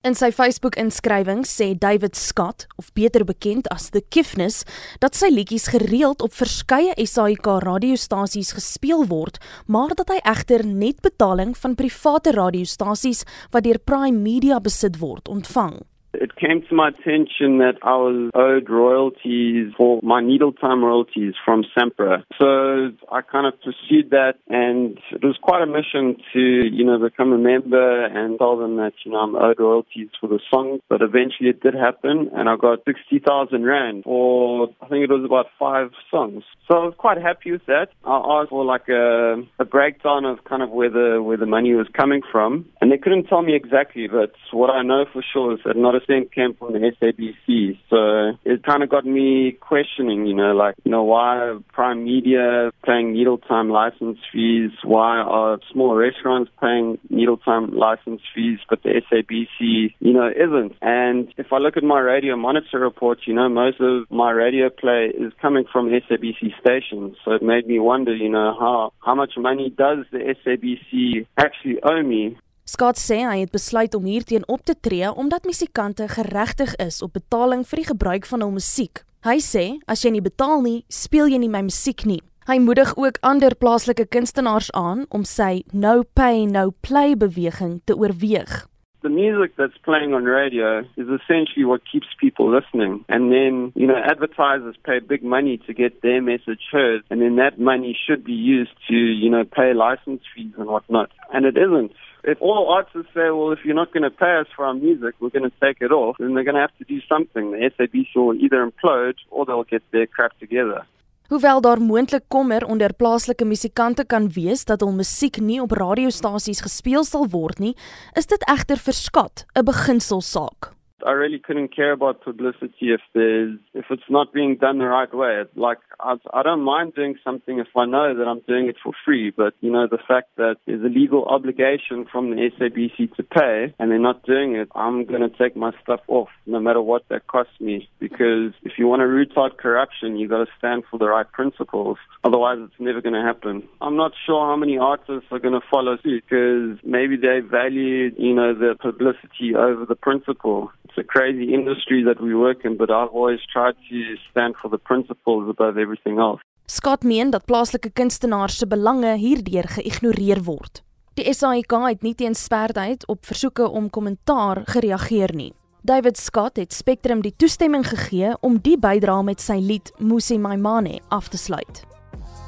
In sy Facebook-inskrywing sê David Scott, of beter bekend as The Kiffness, dat sy liedjies gereeld op verskeie SAIK radiostasies gespeel word, maar dat hy egter net betaling van private radiostasies wat deur Prime Media besit word, ontvang. It came to my attention that I was owed royalties for my needle time royalties from SAMPRA. So I kind of pursued that and it was quite a mission to, you know, become a member and tell them that, you know, I'm owed royalties for the song. But eventually it did happen and I got 60,000 Rand for, I think it was about five songs. So I was quite happy with that. I asked for like a, a breakdown of kind of where the, where the money was coming from and they couldn't tell me exactly, but what I know for sure is that not a percent came from the SABC. So it kind of got me questioning, you know, like, you know, why Prime Media paying needle time license fees? Why are small restaurants paying needle time license fees, but the SABC, you know, isn't? And if I look at my radio monitor reports, you know, most of my radio play is coming from SABC stations. So it made me wonder, you know, how, how much money does the SABC actually owe me? Scott sê hy het besluit om hierteen op te tree omdat musikante geregtig is op betaling vir die gebruik van hul musiek. Hy sê as jy nie betaal nie, speel jy nie my musiek nie. Hy moedig ook ander plaaslike kunstenaars aan om sy no pay no play beweging te oorweeg. the music that's playing on radio is essentially what keeps people listening. And then, you know, advertisers pay big money to get their message heard, and then that money should be used to, you know, pay license fees and whatnot. And it isn't. If all artists say, well, if you're not going to pay us for our music, we're going to take it off, then they're going to have to do something. The SABC will either implode or they'll get their crap together. Hoewel daar moontlik kommer onder plaaslike musikante kan wees dat hul musiek nie op radiostasies gespeel sal word nie, is dit egter verskat 'n beginselsaak. I really couldn't care about publicity if there's if it's not being done the right way. Like I, I don't mind doing something if I know that I'm doing it for free, but you know the fact that there's a legal obligation from the SABC to pay and they're not doing it, I'm going to take my stuff off no matter what that costs me. Because if you want to root out corruption, you got to stand for the right principles. Otherwise, it's never going to happen. I'm not sure how many artists are going to follow suit because maybe they value you know the publicity over the principle. It's a crazy industry that we work in, but I've always tried to stand for the principles above everything else. Scott meen dat plaaslike kunstenaars se belange hierdeur geïgnoreer word. Die SAIK het nie teen sperdheid op versoeke om kommentaar gereageer nie. David Scott het Spectrum die toestemming gegee om die bydrae met sy lied Musi My Money af te sluit.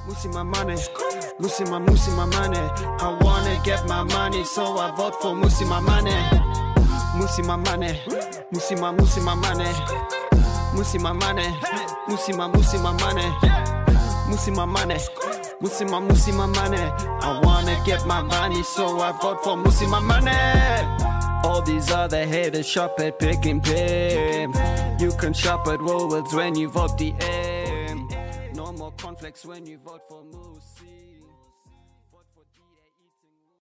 Musi my money, Musi my Musi my money. I wanna get my money so I vote for Musi my money. Mmusi my money, Mmusi my Mmusi my money, Mmusi my money, Mmusi my Mmusi my money, Mmusi my money, Mmusi my Mmusi my money. I wanna get my money, so I vote for Mmusi my money. All these other haters shop at Pick and Pay. You can shop at Woolworths when you vote the M. No more conflicts when you vote for Musi.